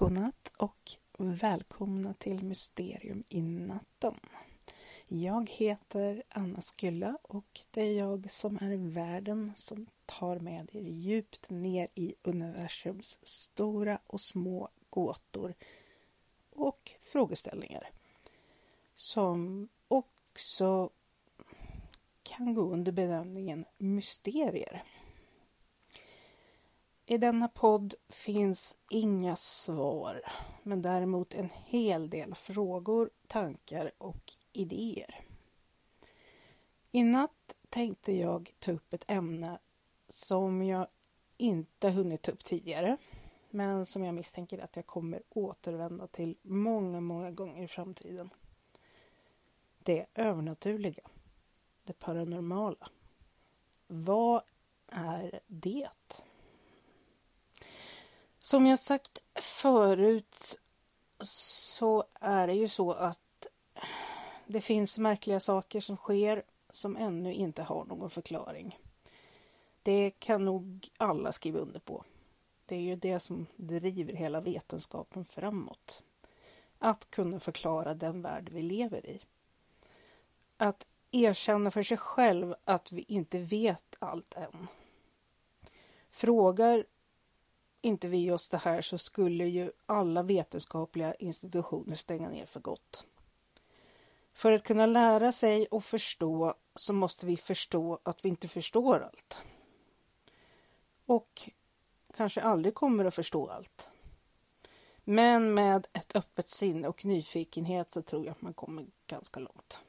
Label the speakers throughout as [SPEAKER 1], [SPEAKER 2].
[SPEAKER 1] Godnatt och välkomna till Mysterium i natten. Jag heter Anna Skylla och det är jag som är världen som tar med er djupt ner i universums stora och små gåtor och frågeställningar som också kan gå under benämningen mysterier. I denna podd finns inga svar, men däremot en hel del frågor, tankar och idéer. I natt tänkte jag ta upp ett ämne som jag inte hunnit ta upp tidigare, men som jag misstänker att jag kommer återvända till många, många gånger i framtiden. Det övernaturliga, det paranormala. Vad är det? Som jag sagt förut så är det ju så att det finns märkliga saker som sker som ännu inte har någon förklaring. Det kan nog alla skriva under på. Det är ju det som driver hela vetenskapen framåt. Att kunna förklara den värld vi lever i. Att erkänna för sig själv att vi inte vet allt än. Frågar inte vi oss det här så skulle ju alla vetenskapliga institutioner stänga ner för gott. För att kunna lära sig och förstå så måste vi förstå att vi inte förstår allt. Och kanske aldrig kommer att förstå allt. Men med ett öppet sinne och nyfikenhet så tror jag att man kommer ganska långt.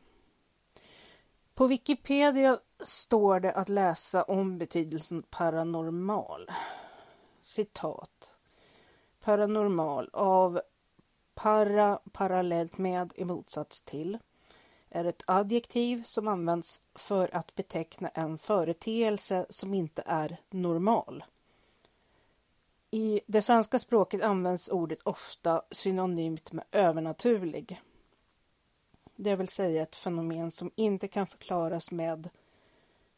[SPEAKER 1] På Wikipedia står det att läsa om betydelsen paranormal citat. Paranormal av para parallellt med i motsats till är ett adjektiv som används för att beteckna en företeelse som inte är normal. I det svenska språket används ordet ofta synonymt med övernaturlig. Det vill säga ett fenomen som inte kan förklaras med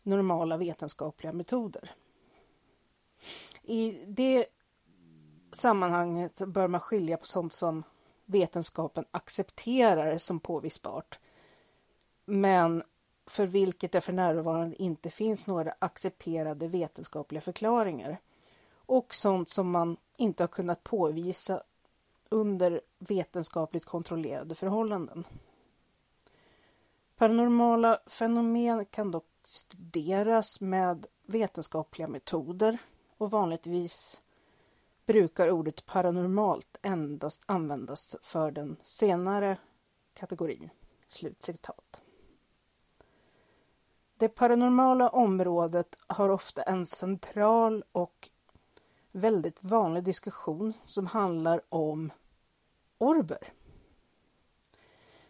[SPEAKER 1] normala vetenskapliga metoder. I det sammanhanget bör man skilja på sånt som vetenskapen accepterar som påvisbart. Men för vilket det för närvarande inte finns några accepterade vetenskapliga förklaringar. Och sånt som man inte har kunnat påvisa under vetenskapligt kontrollerade förhållanden. Paranormala fenomen kan dock studeras med vetenskapliga metoder och vanligtvis brukar ordet paranormalt endast användas för den senare kategorin. Slutcitat. Det paranormala området har ofta en central och väldigt vanlig diskussion som handlar om orber.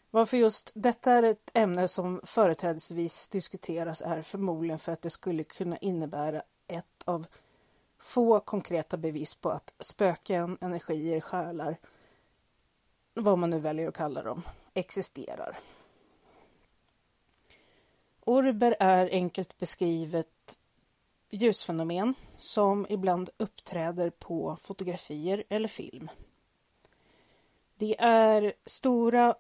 [SPEAKER 1] Varför just detta är ett ämne som företrädesvis diskuteras är förmodligen för att det skulle kunna innebära ett av få konkreta bevis på att spöken, energier, själar, vad man nu väljer att kalla dem, existerar. Orber är enkelt beskrivet ljusfenomen som ibland uppträder på fotografier eller film. Det är stora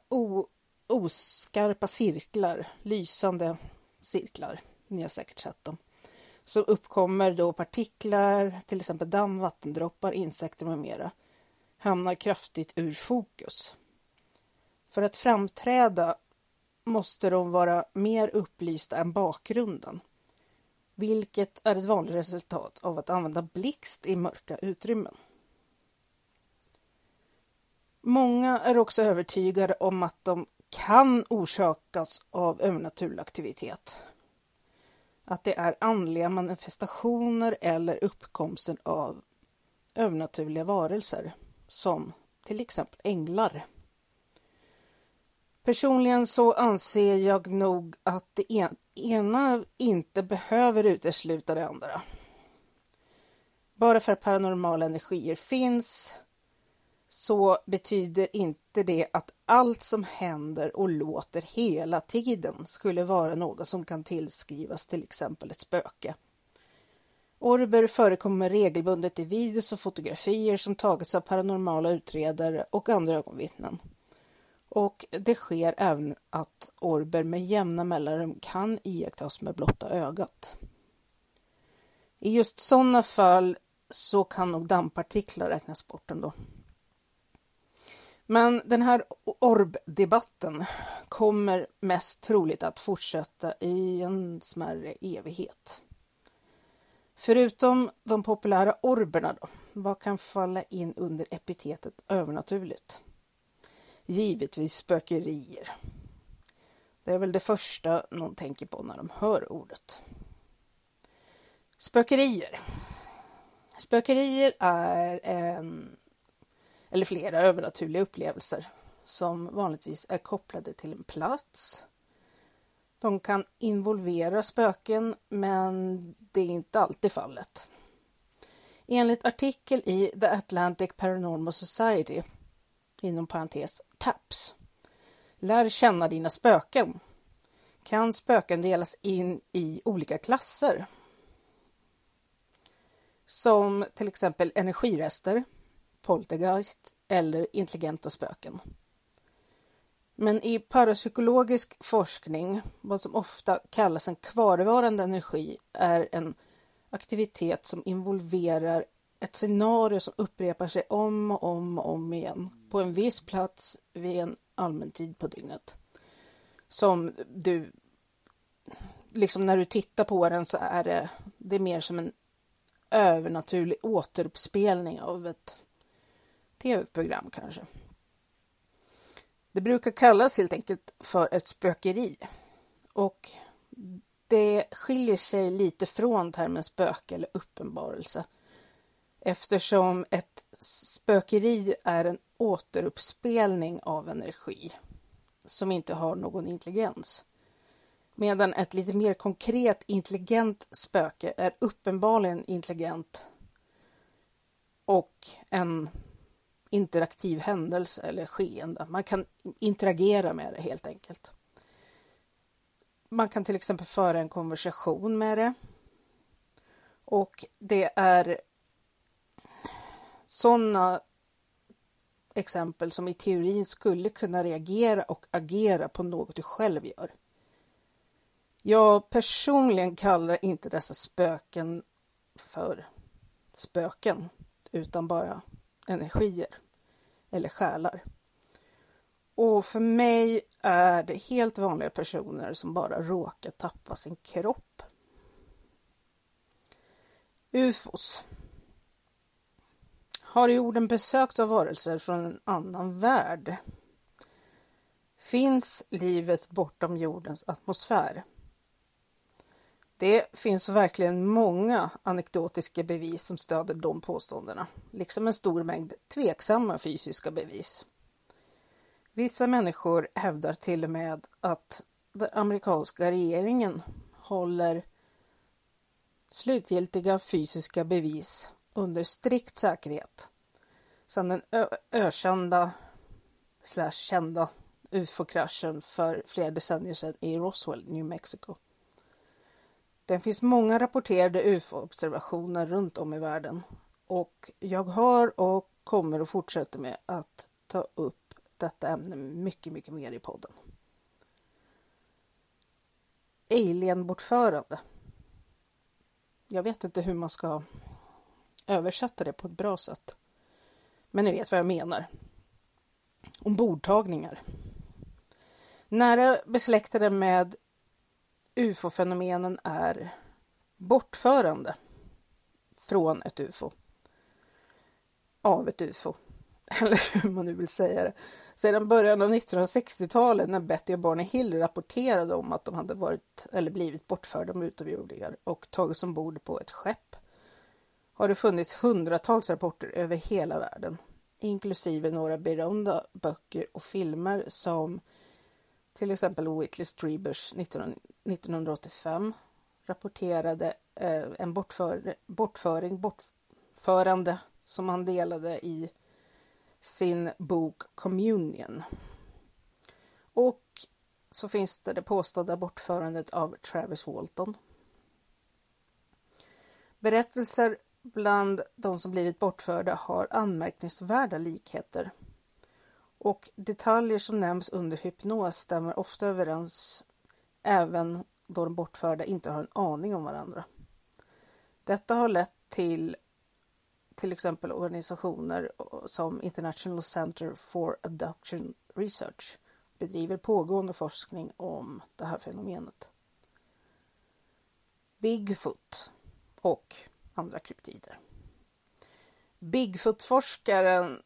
[SPEAKER 1] oskarpa cirklar, lysande cirklar, ni har säkert sett dem så uppkommer då partiklar, till exempel damm, vattendroppar, insekter med mera, hamnar kraftigt ur fokus. För att framträda måste de vara mer upplysta än bakgrunden, vilket är ett vanligt resultat av att använda blixt i mörka utrymmen. Många är också övertygade om att de kan orsakas av övernaturlig aktivitet att det är andliga manifestationer eller uppkomsten av övernaturliga varelser som till exempel änglar. Personligen så anser jag nog att det ena inte behöver utesluta det andra. Bara för att paranormala energier finns så betyder inte det att allt som händer och låter hela tiden skulle vara något som kan tillskrivas till exempel ett spöke. Orber förekommer regelbundet i videos och fotografier som tagits av paranormala utredare och andra ögonvittnen. Och det sker även att orber med jämna mellanrum kan iakttas med blotta ögat. I just sådana fall så kan nog dammpartiklar räknas bort ändå. Men den här orbdebatten kommer mest troligt att fortsätta i en smärre evighet. Förutom de populära orberna då, vad kan falla in under epitetet övernaturligt? Givetvis spökerier. Det är väl det första någon tänker på när de hör ordet. Spökerier. Spökerier är en eller flera övernaturliga upplevelser som vanligtvis är kopplade till en plats. De kan involvera spöken, men det är inte alltid fallet. Enligt artikel i The Atlantic Paranormal Society, inom parentes TAPS, lär känna dina spöken, kan spöken delas in i olika klasser. Som till exempel energirester, poltergeist eller intelligenta spöken. Men i parapsykologisk forskning, vad som ofta kallas en kvarvarande energi, är en aktivitet som involverar ett scenario som upprepar sig om och om och om igen på en viss plats vid en allmän tid på dygnet. Som du, liksom när du tittar på den så är det, det är mer som en övernaturlig återuppspelning av ett tv-program kanske. Det brukar kallas helt enkelt för ett spökeri och det skiljer sig lite från termen spöke eller uppenbarelse eftersom ett spökeri är en återuppspelning av energi som inte har någon intelligens. Medan ett lite mer konkret intelligent spöke är uppenbarligen intelligent och en interaktiv händelse eller skeende. Man kan interagera med det helt enkelt. Man kan till exempel föra en konversation med det. Och det är sådana exempel som i teorin skulle kunna reagera och agera på något du själv gör. Jag personligen kallar inte dessa spöken för spöken utan bara energier eller själar. Och för mig är det helt vanliga personer som bara råkar tappa sin kropp. UFOs. Har jorden besökts av varelser från en annan värld? Finns livet bortom jordens atmosfär? Det finns verkligen många anekdotiska bevis som stöder de påståendena, liksom en stor mängd tveksamma fysiska bevis. Vissa människor hävdar till och med att den amerikanska regeringen håller slutgiltiga fysiska bevis under strikt säkerhet sedan den ökända slash kända ufo-kraschen för flera decennier sedan i Roswell, New Mexico. Det finns många rapporterade UFO-observationer runt om i världen och jag har och kommer att fortsätta med att ta upp detta ämne mycket, mycket mer i podden. Alienbortförande. Jag vet inte hur man ska översätta det på ett bra sätt. Men ni vet vad jag menar. Ombordtagningar. Nära besläktade med ufo-fenomenen är bortförande från ett ufo. Av ett ufo. Eller hur man nu vill säga det. Sedan början av 1960-talet när Betty och Barney Hill rapporterade om att de hade varit eller blivit bortförda med utomjordingar och tagits ombord på ett skepp har det funnits hundratals rapporter över hela världen, inklusive några berömda böcker och filmer som till exempel Whitley Strieber's 1985 rapporterade eh, en bortför, bortföring, bortförande som han delade i sin bok Communion. Och så finns det det påstådda bortförandet av Travis Walton. Berättelser bland de som blivit bortförda har anmärkningsvärda likheter och detaljer som nämns under hypnos stämmer ofta överens även då de bortförda inte har en aning om varandra. Detta har lett till till exempel organisationer som International Center for Adoption Research bedriver pågående forskning om det här fenomenet. Bigfoot och andra kryptider. Bigfoot-forskaren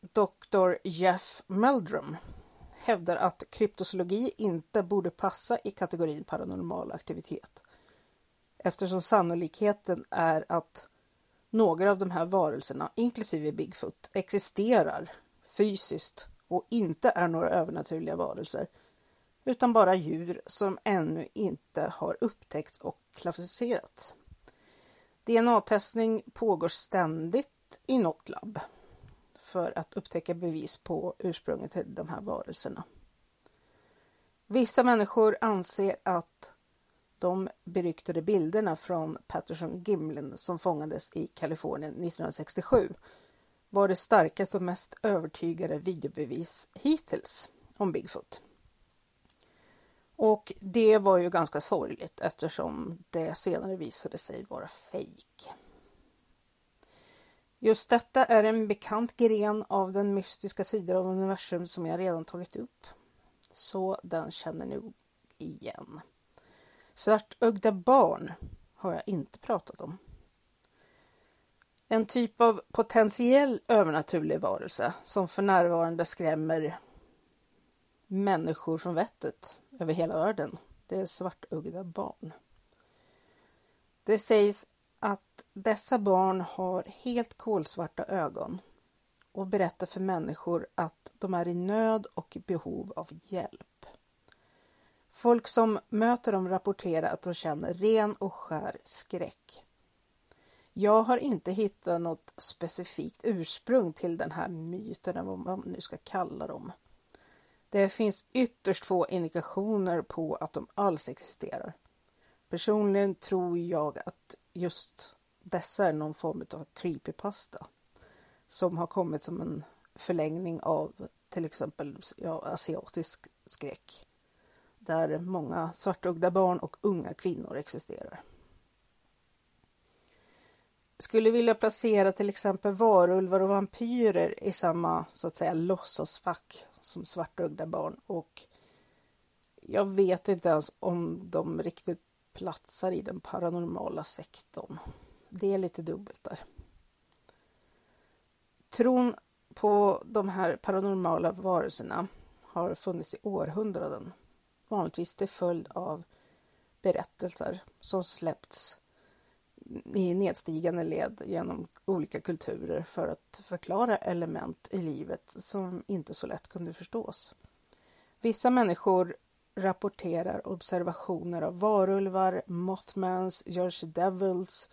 [SPEAKER 1] Dr. Jeff Meldrum hävdar att kryptozoologi inte borde passa i kategorin paranormal aktivitet eftersom sannolikheten är att några av de här varelserna, inklusive Bigfoot, existerar fysiskt och inte är några övernaturliga varelser utan bara djur som ännu inte har upptäckts och klassificerats. DNA-testning pågår ständigt i något labb för att upptäcka bevis på ursprunget till de här varelserna. Vissa människor anser att de beryktade bilderna från Patterson Gimlin som fångades i Kalifornien 1967 var det starkaste och mest övertygade videobevis hittills om Bigfoot. Och det var ju ganska sorgligt eftersom det senare visade sig vara fejk. Just detta är en bekant gren av den mystiska sidan av universum som jag redan tagit upp. Så den känner ni igen. Svartögda barn har jag inte pratat om. En typ av potentiell övernaturlig varelse som för närvarande skrämmer människor från vettet över hela världen. Det är svartögda barn. Det sägs att dessa barn har helt kolsvarta ögon och berättar för människor att de är i nöd och i behov av hjälp. Folk som möter dem rapporterar att de känner ren och skär skräck. Jag har inte hittat något specifikt ursprung till den här myten, eller vad man nu ska kalla dem. Det finns ytterst få indikationer på att de alls existerar. Personligen tror jag att just dessa är någon form av creepypasta som har kommit som en förlängning av till exempel ja, asiatisk skräck där många svartögda barn och unga kvinnor existerar. Skulle vilja placera till exempel varulvar och vampyrer i samma så att säga låtsasfack som svartögda barn och jag vet inte ens om de riktigt platsar i den paranormala sektorn. Det är lite dubbelt där. Tron på de här paranormala varelserna har funnits i århundraden. Vanligtvis till följd av berättelser som släppts i nedstigande led genom olika kulturer för att förklara element i livet som inte så lätt kunde förstås. Vissa människor rapporterar observationer av varulvar, mothmans, Jersey Devils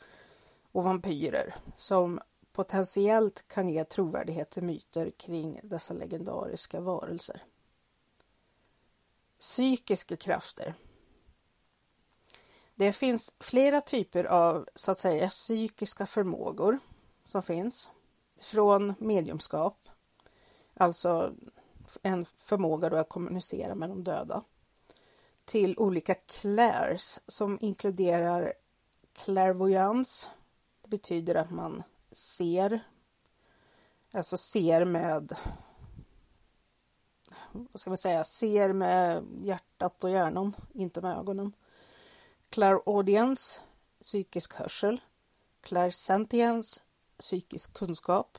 [SPEAKER 1] och vampyrer som potentiellt kan ge trovärdighet till myter kring dessa legendariska varelser. Psykiska krafter det finns flera typer av så att säga psykiska förmågor som finns. Från mediumskap, alltså en förmåga då att kommunicera med de döda, till olika clairs som inkluderar clairvoyance. Det betyder att man ser, alltså ser med vad ska man säga, ser med hjärtat och hjärnan, inte med ögonen. Clairaudience, psykisk hörsel. Clairsentience, psykisk kunskap.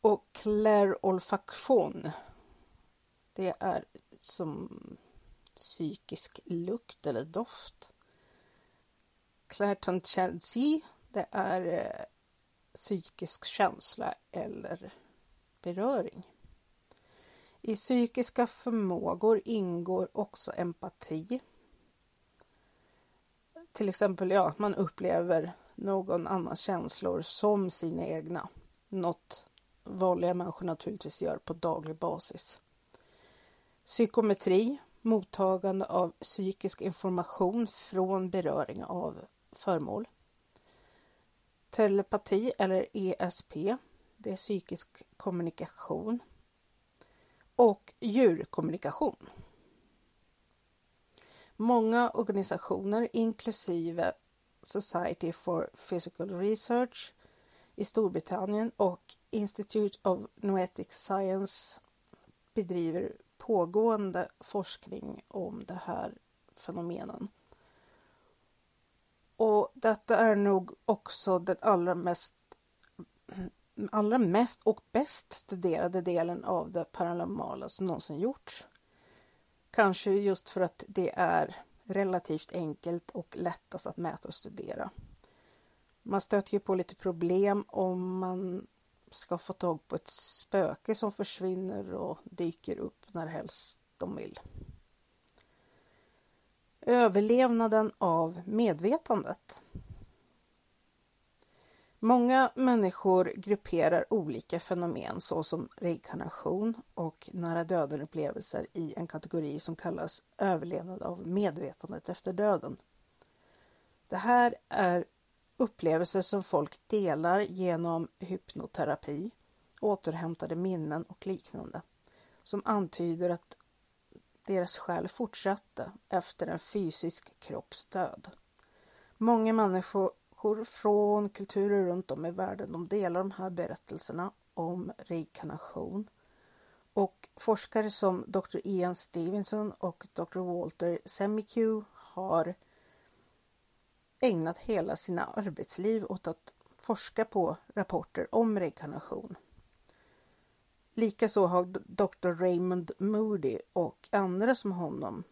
[SPEAKER 1] Och clairolfaktion. Det är som psykisk lukt eller doft. Clairtentiency, det är eh, psykisk känsla eller beröring. I psykiska förmågor ingår också empati till exempel ja, man upplever någon annans känslor som sina egna. Något vanliga människor naturligtvis gör på daglig basis. Psykometri, mottagande av psykisk information från beröring av föremål. Telepati eller ESP, det är psykisk kommunikation. Och djurkommunikation. Många organisationer, inklusive Society for Physical Research i Storbritannien och Institute of Noetic Science bedriver pågående forskning om det här fenomenen. Och detta är nog också den allra mest, allra mest och bäst studerade delen av det paranormala som någonsin gjorts. Kanske just för att det är relativt enkelt och lättast att mäta och studera. Man stöter ju på lite problem om man ska få tag på ett spöke som försvinner och dyker upp när helst de vill. Överlevnaden av medvetandet. Många människor grupperar olika fenomen såsom reinkarnation och nära döden-upplevelser i en kategori som kallas överlevnad av medvetandet efter döden. Det här är upplevelser som folk delar genom hypnoterapi, återhämtade minnen och liknande som antyder att deras själ fortsatte efter en fysisk kroppsdöd. Många människor från kulturer runt om i världen de delar de här berättelserna om reinkarnation. Och forskare som Dr. Ian Stevenson och Dr. Walter Semicu har ägnat hela sina arbetsliv åt att forska på rapporter om reinkarnation. Likaså har Dr. Raymond Moody och andra som honom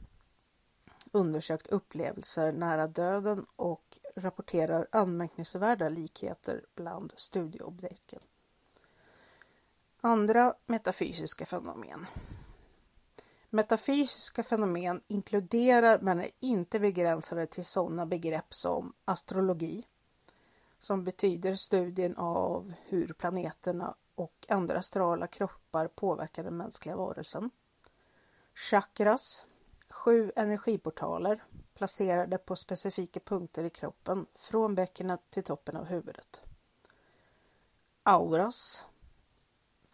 [SPEAKER 1] undersökt upplevelser nära döden och rapporterar anmärkningsvärda likheter bland studieobjekten. Andra metafysiska fenomen. Metafysiska fenomen inkluderar men är inte begränsade till sådana begrepp som astrologi, som betyder studien av hur planeterna och andra astrala kroppar påverkar den mänskliga varelsen. Chakras, sju energiportaler placerade på specifika punkter i kroppen från bäckenet till toppen av huvudet. Auras,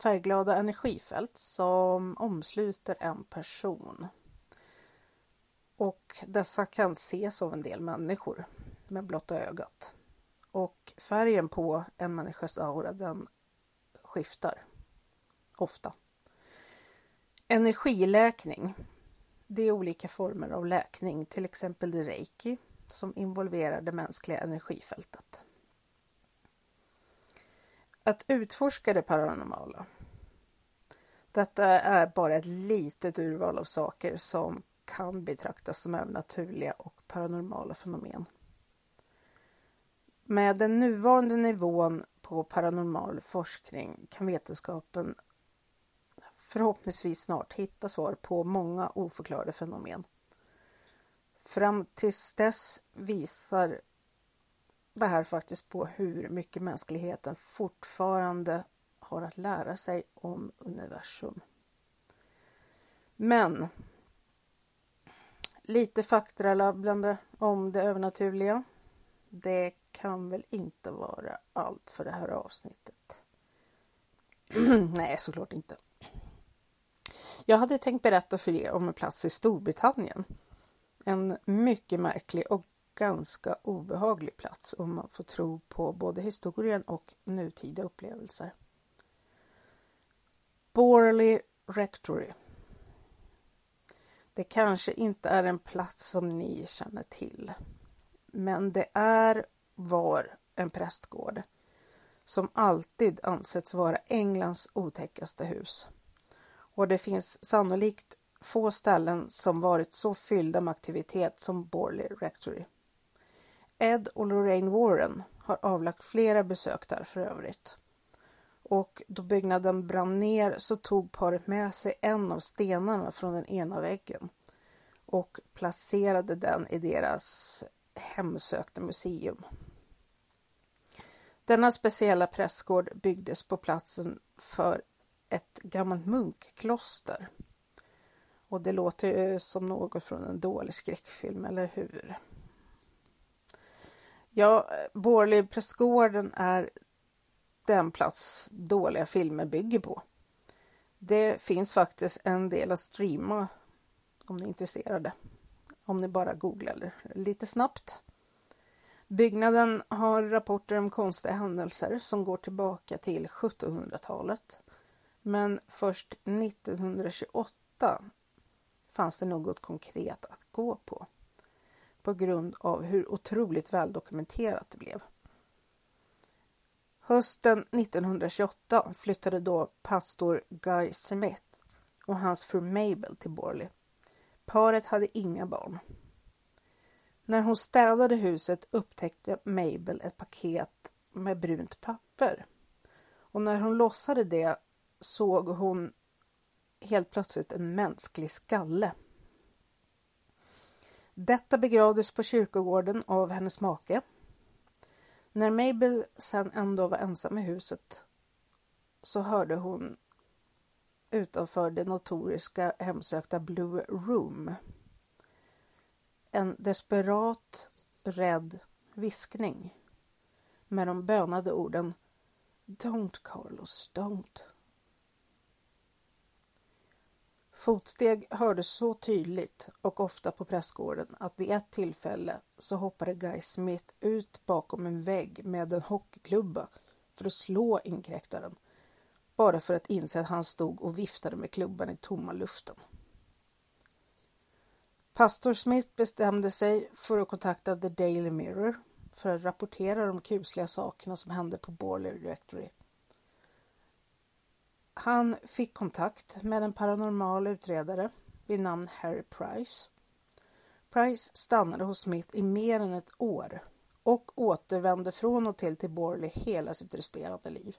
[SPEAKER 1] färgglada energifält som omsluter en person. Och dessa kan ses av en del människor med blotta ögat. Och färgen på en människas aura den skiftar ofta. Energiläkning. Det är olika former av läkning, till exempel reiki som involverar det mänskliga energifältet. Att utforska det paranormala. Detta är bara ett litet urval av saker som kan betraktas som övernaturliga och paranormala fenomen. Med den nuvarande nivån på paranormal forskning kan vetenskapen förhoppningsvis snart hitta svar på många oförklarade fenomen. Fram tills dess visar det här faktiskt på hur mycket mänskligheten fortfarande har att lära sig om universum. Men lite faktarabblande om det övernaturliga. Det kan väl inte vara allt för det här avsnittet. Nej, såklart inte. Jag hade tänkt berätta för er om en plats i Storbritannien. En mycket märklig och ganska obehaglig plats om man får tro på både historien och nutida upplevelser. Borley Rectory. Det kanske inte är en plats som ni känner till, men det är var en prästgård som alltid ansetts vara Englands otäckaste hus. Och det finns sannolikt få ställen som varit så fyllda med aktivitet som Borley Rectory. Ed och Lorraine Warren har avlagt flera besök där för övrigt. Och då byggnaden brann ner så tog paret med sig en av stenarna från den ena väggen och placerade den i deras hemsökta museum. Denna speciella prästgård byggdes på platsen för ett gammalt munkkloster. Och det låter som något från en dålig skräckfilm, eller hur? Ja, Borley prästgården är den plats dåliga filmer bygger på. Det finns faktiskt en del att streama om ni är intresserade. Om ni bara googlar lite snabbt. Byggnaden har rapporter om konstiga händelser som går tillbaka till 1700-talet. Men först 1928 fanns det något konkret att gå på. På grund av hur otroligt väldokumenterat det blev. Hösten 1928 flyttade då pastor Guy Smith och hans fru Mabel till Borley. Paret hade inga barn. När hon städade huset upptäckte Mabel ett paket med brunt papper. Och när hon lossade det såg hon helt plötsligt en mänsklig skalle. Detta begravdes på kyrkogården av hennes make. När Mabel sen ändå var ensam i huset så hörde hon utanför det notoriska hemsökta Blue Room en desperat, rädd viskning med de bönade orden Don't Carlos, don't. Fotsteg hördes så tydligt och ofta på prästgården att vid ett tillfälle så hoppade Guy Smith ut bakom en vägg med en hockeyklubba för att slå inkräktaren. Bara för att inse att han stod och viftade med klubban i tomma luften. Pastor Smith bestämde sig för att kontakta The Daily Mirror för att rapportera de kusliga sakerna som hände på Borley Rectory. Han fick kontakt med en paranormal utredare vid namn Harry Price. Price stannade hos Smith i mer än ett år och återvände från och till till Borley hela sitt resterande liv.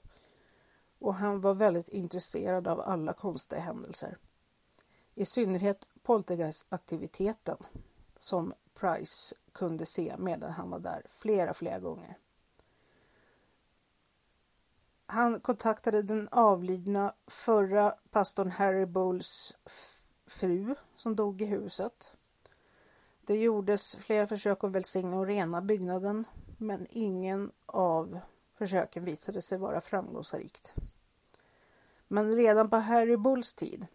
[SPEAKER 1] Och han var väldigt intresserad av alla konstiga händelser. I synnerhet poltergeistaktiviteten som Price kunde se medan han var där flera, flera gånger. Han kontaktade den avlidna förra pastorn Harry Bowles fru som dog i huset. Det gjordes flera försök att välsigna och rena byggnaden men ingen av försöken visade sig vara framgångsrikt. Men redan på Harry Bulls tid,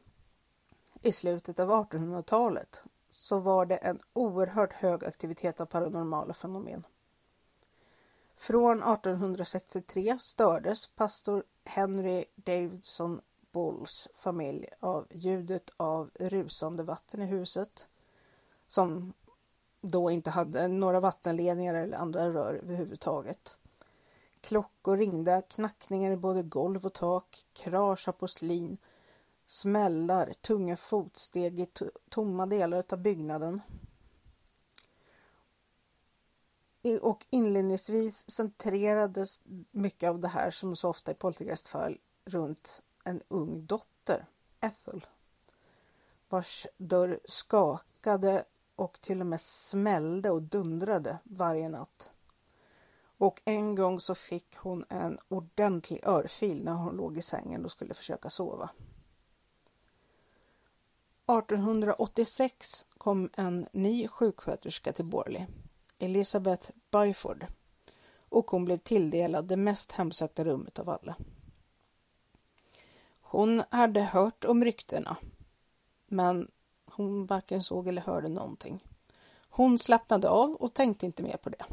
[SPEAKER 1] i slutet av 1800-talet, så var det en oerhört hög aktivitet av paranormala fenomen. Från 1863 stördes pastor Henry Davidson Bulls familj av ljudet av rusande vatten i huset som då inte hade några vattenledningar eller andra rör överhuvudtaget. Klockor ringde, knackningar i både golv och tak, krasch av porslin, smällar, tunga fotsteg i tomma delar av byggnaden. Och inledningsvis centrerades mycket av det här som så ofta i poltergeistfall runt en ung dotter, Ethel, vars dörr skakade och till och med smällde och dundrade varje natt. Och en gång så fick hon en ordentlig örfil när hon låg i sängen och skulle försöka sova. 1886 kom en ny sjuksköterska till Borley, Elizabeth Byford, och hon blev tilldelad det mest hemsökta rummet av alla. Hon hade hört om ryktena, men hon varken såg eller hörde någonting. Hon slappnade av och tänkte inte mer på det.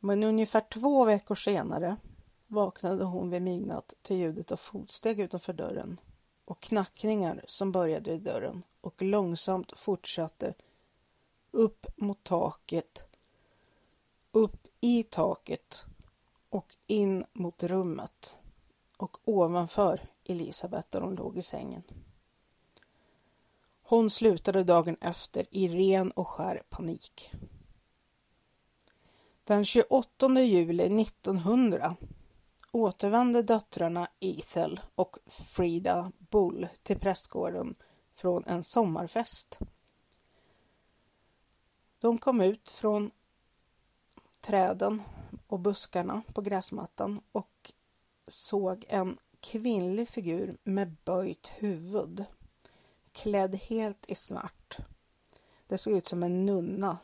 [SPEAKER 1] Men ungefär två veckor senare vaknade hon vid midnatt till ljudet av fotsteg utanför dörren och knackningar som började vid dörren och långsamt fortsatte upp mot taket, upp i taket och in mot rummet och ovanför Elisabeth där hon låg i sängen. Hon slutade dagen efter i ren och skär panik. Den 28 juli 1900 återvände döttrarna Ethel och Frida Bull till prästgården från en sommarfest. De kom ut från träden och buskarna på gräsmattan och såg en kvinnlig figur med böjt huvud, klädd helt i svart. Det såg ut som en nunna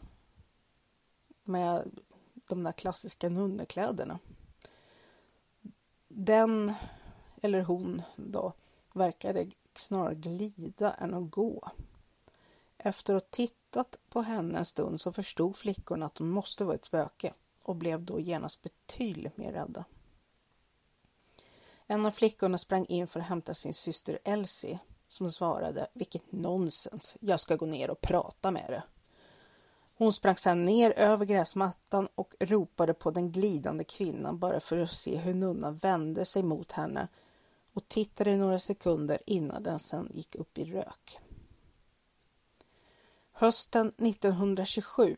[SPEAKER 1] med de där klassiska nunnekläderna. Den, eller hon då, verkade snarare glida än att gå. Efter att ha tittat på henne en stund så förstod flickorna att hon måste vara ett spöke och blev då genast betydligt mer rädda. En av flickorna sprang in för att hämta sin syster Elsie som svarade Vilket nonsens, jag ska gå ner och prata med det. Hon sprang sedan ner över gräsmattan och ropade på den glidande kvinnan bara för att se hur nunnan vände sig mot henne och tittade några sekunder innan den sedan gick upp i rök. Hösten 1927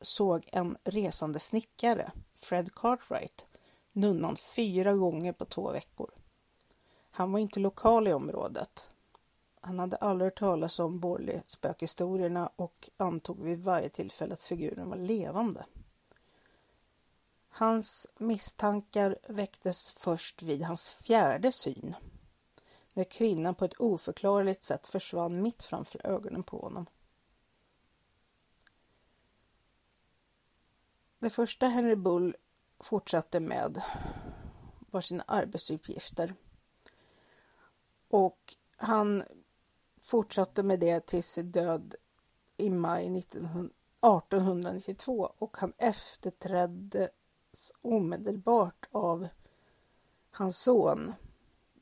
[SPEAKER 1] såg en resande snickare, Fred Cartwright, nunnan fyra gånger på två veckor. Han var inte lokal i området. Han hade aldrig hört talas om Borley-spökhistorierna och antog vid varje tillfälle att figuren var levande. Hans misstankar väcktes först vid hans fjärde syn, när kvinnan på ett oförklarligt sätt försvann mitt framför ögonen på honom. Det första Henry Bull fortsatte med var sina arbetsuppgifter. Och han fortsatte med det till sin död i maj 1892 och han efterträddes omedelbart av hans son.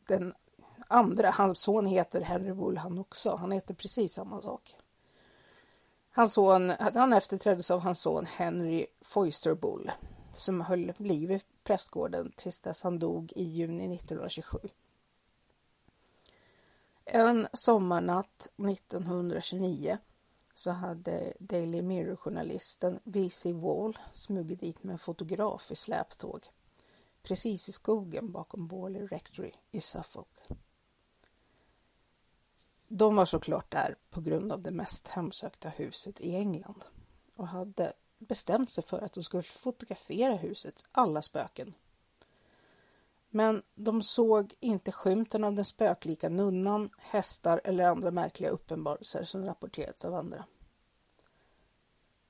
[SPEAKER 1] Den andra, hans son heter Henry Bull han också. Han heter precis samma sak. Hans son, han efterträddes av hans son Henry Foister Bull som höll liv i prästgården tills dess han dog i juni 1927. En sommarnatt 1929 så hade Daily Mirror-journalisten V.C. Wall smugit dit med en fotograf i släptåg precis i skogen bakom Borley Rectory i Suffolk. De var såklart där på grund av det mest hemsökta huset i England och hade bestämt sig för att de skulle fotografera husets alla spöken. Men de såg inte skymten av den spöklika nunnan, hästar eller andra märkliga uppenbarelser som rapporterats av andra.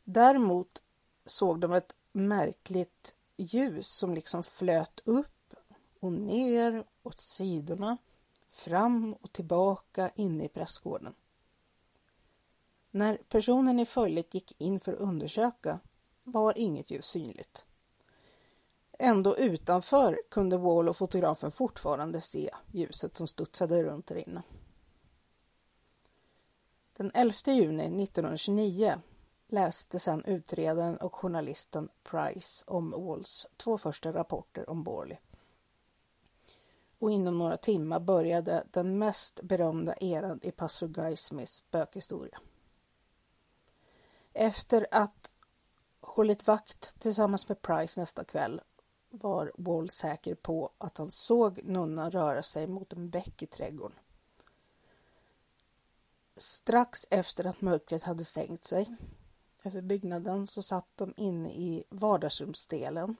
[SPEAKER 1] Däremot såg de ett märkligt ljus som liksom flöt upp och ner åt sidorna, fram och tillbaka inne i prästgården. När personen i följet gick in för att undersöka var inget ljus synligt. Ändå utanför kunde Wall och fotografen fortfarande se ljuset som studsade runt där inne. Den 11 juni 1929 läste sedan utredaren och journalisten Price om Walls två första rapporter om Borley. Och inom några timmar började den mest berömda eran i pastor Guy Smiths spökhistoria. Efter att hållit vakt tillsammans med Price nästa kväll var Wall säker på att han såg nunnan röra sig mot en bäck i trädgården. Strax efter att mörkret hade sänkt sig över byggnaden så satt de inne i vardagsrumsdelen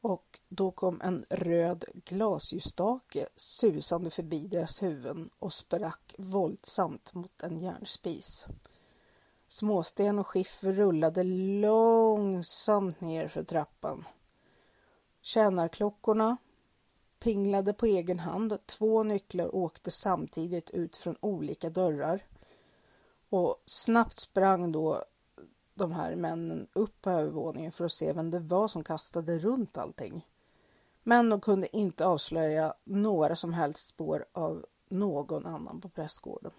[SPEAKER 1] och då kom en röd glasljusstake susande förbi deras huvuden och sprack våldsamt mot en järnspis. Småsten och skiffer rullade långsamt ner för trappan. Tjänarklockorna pinglade på egen hand. Två nycklar åkte samtidigt ut från olika dörrar. Och snabbt sprang då de här männen upp på övervåningen för att se vem det var som kastade runt allting. Men de kunde inte avslöja några som helst spår av någon annan på prästgården.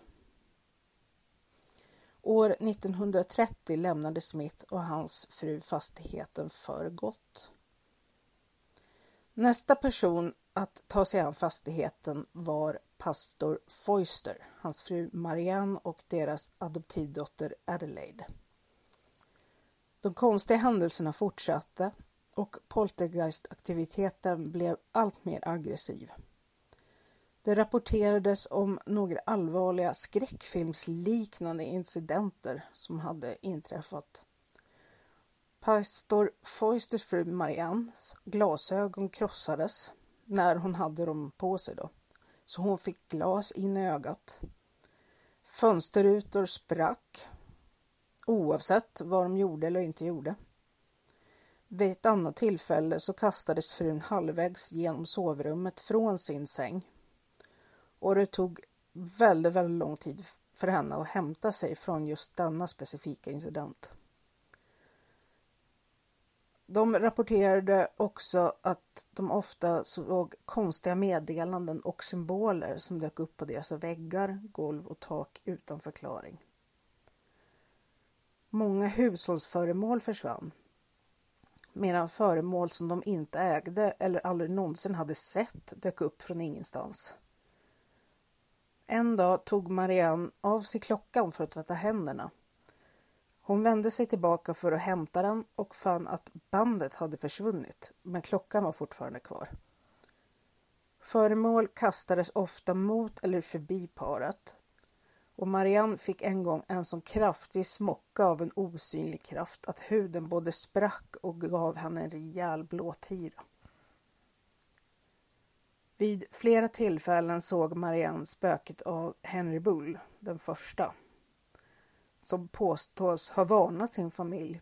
[SPEAKER 1] År 1930 lämnade Smith och hans fru fastigheten för gott. Nästa person att ta sig an fastigheten var pastor Foister, hans fru Marianne och deras adoptivdotter Adelaide. De konstiga händelserna fortsatte och poltergeistaktiviteten blev allt mer aggressiv. Det rapporterades om några allvarliga skräckfilmsliknande incidenter som hade inträffat. Pastor Feusters fru Mariannes glasögon krossades när hon hade dem på sig då, så hon fick glas in i ögat. Fönsterrutor sprack oavsett vad de gjorde eller inte gjorde. Vid ett annat tillfälle så kastades frun halvvägs genom sovrummet från sin säng. Och det tog väldigt, väldigt lång tid för henne att hämta sig från just denna specifika incident. De rapporterade också att de ofta såg konstiga meddelanden och symboler som dök upp på deras väggar, golv och tak utan förklaring. Många hushållsföremål försvann. Medan föremål som de inte ägde eller aldrig någonsin hade sett dök upp från ingenstans. En dag tog Marianne av sig klockan för att tvätta händerna. Hon vände sig tillbaka för att hämta den och fann att bandet hade försvunnit, men klockan var fortfarande kvar. Föremål kastades ofta mot eller förbi paret och Marianne fick en gång en så kraftig smocka av en osynlig kraft att huden både sprack och gav henne en rejäl blåtira. Vid flera tillfällen såg Marianne spöket av Henry Bull, den första, som påstås ha varnat sin familj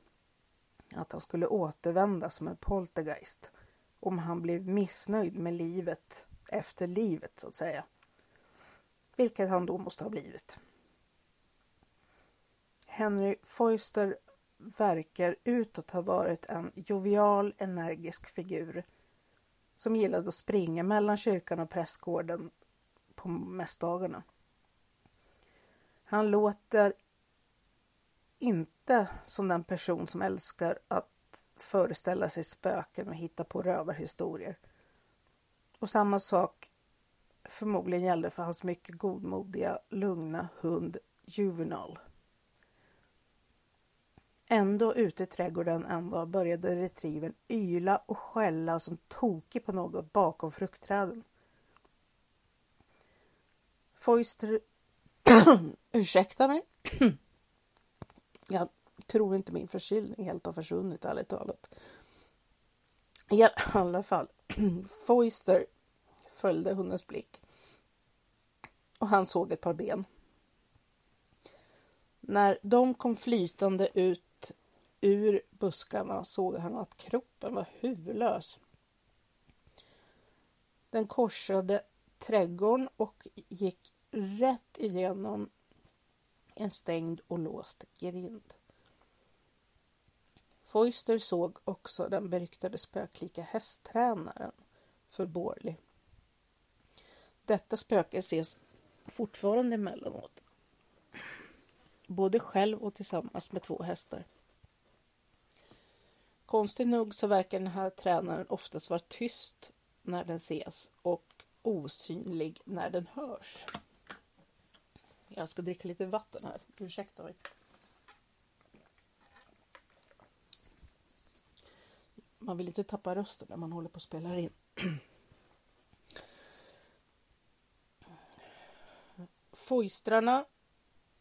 [SPEAKER 1] att han skulle återvända som en poltergeist om han blev missnöjd med livet efter livet så att säga. Vilket han då måste ha blivit. Henry Foister verkar utåt ha varit en jovial, energisk figur som gillade att springa mellan kyrkan och prästgården på mässdagarna. Han låter inte som den person som älskar att föreställa sig spöken och hitta på rövarhistorier. Och samma sak förmodligen gällde för hans mycket godmodiga, lugna hund Juvenal. Ändå ute i trädgården en dag började retrievern yla och skälla som tokig på något bakom fruktträden. Foister... Ursäkta mig. Jag tror inte min förkylning helt har försvunnit ärligt talat. I alla fall, Foister följde hundens blick och han såg ett par ben. När de kom flytande ut ur buskarna såg han att kroppen var huvudlös. Den korsade trädgården och gick rätt igenom en stängd och låst grind. Foister såg också den beryktade spöklika hästtränaren för Borley. Detta spöke ses fortfarande emellanåt. Både själv och tillsammans med två hästar. Konstigt nog så verkar den här tränaren oftast vara tyst när den ses och osynlig när den hörs. Jag ska dricka lite vatten här, ursäkta mig. Man vill inte tappa rösten när man håller på att spela in. Foistrarna,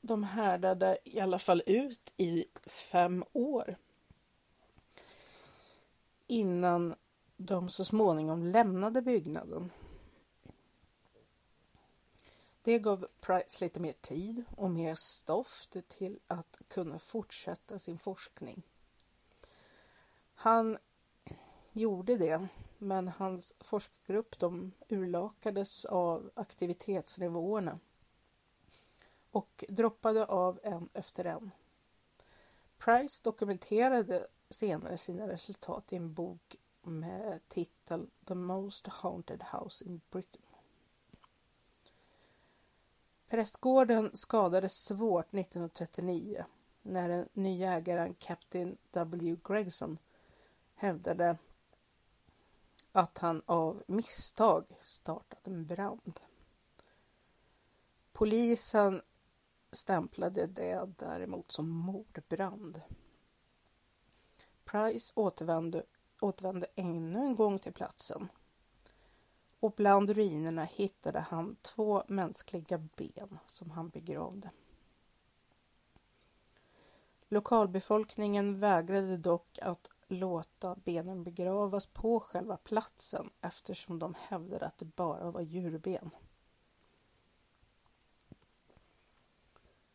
[SPEAKER 1] de härdade i alla fall ut i fem år innan de så småningom lämnade byggnaden. Det gav Price lite mer tid och mer stoff till att kunna fortsätta sin forskning. Han gjorde det, men hans forskargrupp de urlakades av aktivitetsnivåerna och droppade av en efter en. Price dokumenterade senare sina resultat i en bok med titeln The Most Haunted House in Britain. Prästgården skadades svårt 1939 när den nya ägaren Captain W. Gregson hävdade att han av misstag startat en brand. Polisen stämplade det däremot som mordbrand. Price återvände, återvände ännu en gång till platsen. Och bland ruinerna hittade han två mänskliga ben som han begravde. Lokalbefolkningen vägrade dock att låta benen begravas på själva platsen eftersom de hävdade att det bara var djurben.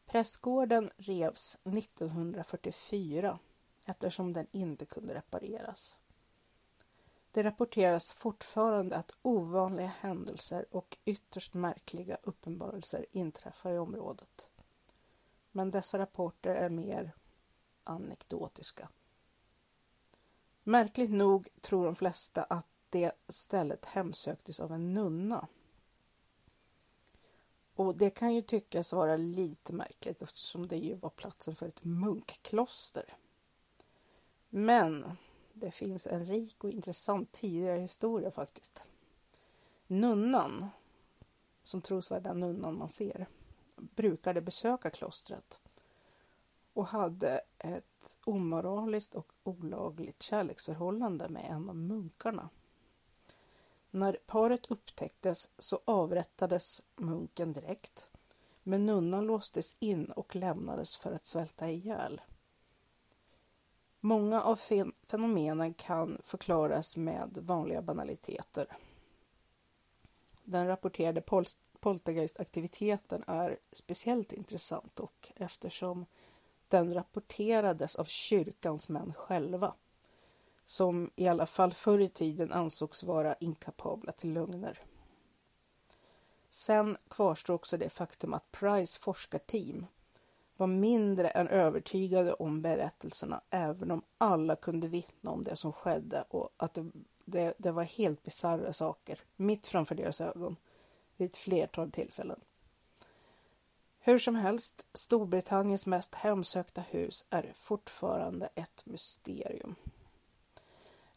[SPEAKER 1] Prästgården revs 1944 eftersom den inte kunde repareras. Det rapporteras fortfarande att ovanliga händelser och ytterst märkliga uppenbarelser inträffar i området. Men dessa rapporter är mer anekdotiska. Märkligt nog tror de flesta att det stället hemsöktes av en nunna. Och det kan ju tyckas vara lite märkligt eftersom det ju var platsen för ett munkkloster. Men det finns en rik och intressant tidigare historia faktiskt. Nunnan, som tros vara den nunnan man ser, brukade besöka klostret och hade ett omoraliskt och olagligt kärleksförhållande med en av munkarna. När paret upptäcktes så avrättades munken direkt, men nunnan låstes in och lämnades för att svälta ihjäl. Många av fenomenen kan förklaras med vanliga banaliteter. Den rapporterade pol poltergeistaktiviteten är speciellt intressant och eftersom den rapporterades av kyrkans män själva som i alla fall förr i tiden ansågs vara inkapabla till lögner. Sen kvarstår också det faktum att Price forskarteam var mindre än övertygade om berättelserna även om alla kunde vittna om det som skedde och att det, det, det var helt bisarra saker mitt framför deras ögon vid ett flertal tillfällen. Hur som helst, Storbritanniens mest hemsökta hus är fortfarande ett mysterium.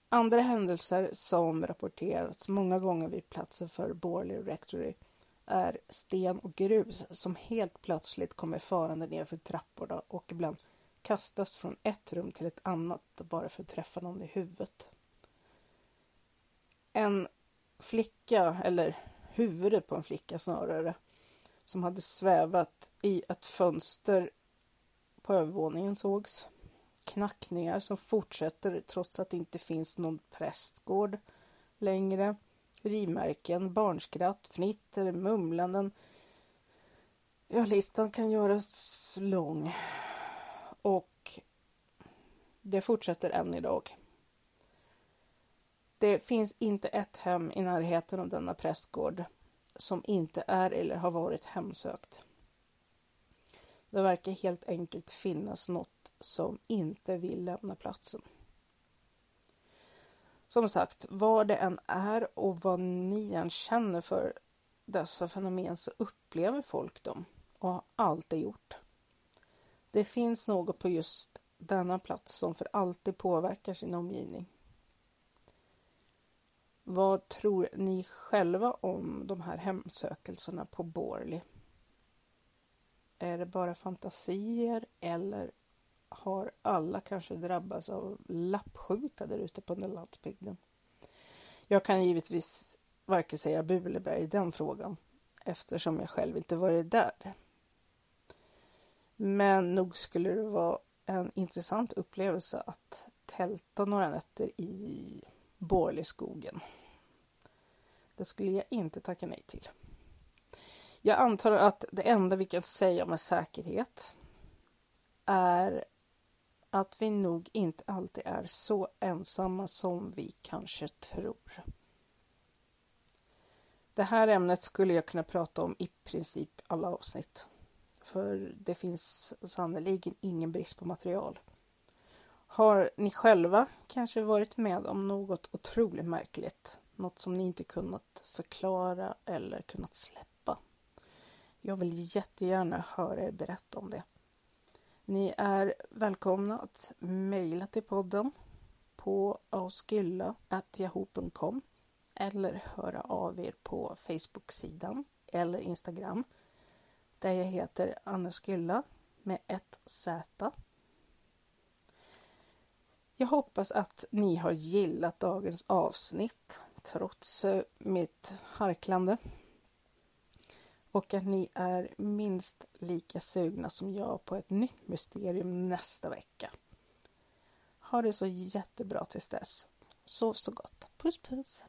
[SPEAKER 1] Andra händelser som rapporterats många gånger vid platsen för Borley Rectory är sten och grus som helt plötsligt kommer farande nerför trapporna och ibland kastas från ett rum till ett annat bara för att träffa någon i huvudet. En flicka, eller huvudet på en flicka snarare, som hade svävat i ett fönster på övervåningen sågs. Knackningar som fortsätter trots att det inte finns någon prästgård längre rivmärken, barnskratt, fnitter, mumlanden. Ja, listan kan göras lång. Och det fortsätter än idag. Det finns inte ett hem i närheten av denna prästgård som inte är eller har varit hemsökt. Det verkar helt enkelt finnas något som inte vill lämna platsen. Som sagt, vad det än är och vad ni än känner för dessa fenomen så upplever folk dem och har alltid gjort. Det finns något på just denna plats som för alltid påverkar sin omgivning. Vad tror ni själva om de här hemsökelserna på Borley? Är det bara fantasier eller har alla kanske drabbats av lappsjuka där ute på den landsbygden. Jag kan givetvis varken säga bu eller bä i den frågan eftersom jag själv inte varit där. Men nog skulle det vara en intressant upplevelse att tälta några nätter i Borleskogen. Det skulle jag inte tacka nej till. Jag antar att det enda vi kan säga med säkerhet är att vi nog inte alltid är så ensamma som vi kanske tror. Det här ämnet skulle jag kunna prata om i princip alla avsnitt. För det finns sannerligen ingen brist på material. Har ni själva kanske varit med om något otroligt märkligt? Något som ni inte kunnat förklara eller kunnat släppa? Jag vill jättegärna höra er berätta om det. Ni är välkomna att mejla till podden på auskylla.yahoo.com eller höra av er på Facebook-sidan eller Instagram där jag heter Anna Skylla med ett Z. Jag hoppas att ni har gillat dagens avsnitt trots eh, mitt harklande och att ni är minst lika sugna som jag på ett nytt mysterium nästa vecka. Ha det så jättebra tills dess. Sov så gott. Puss puss!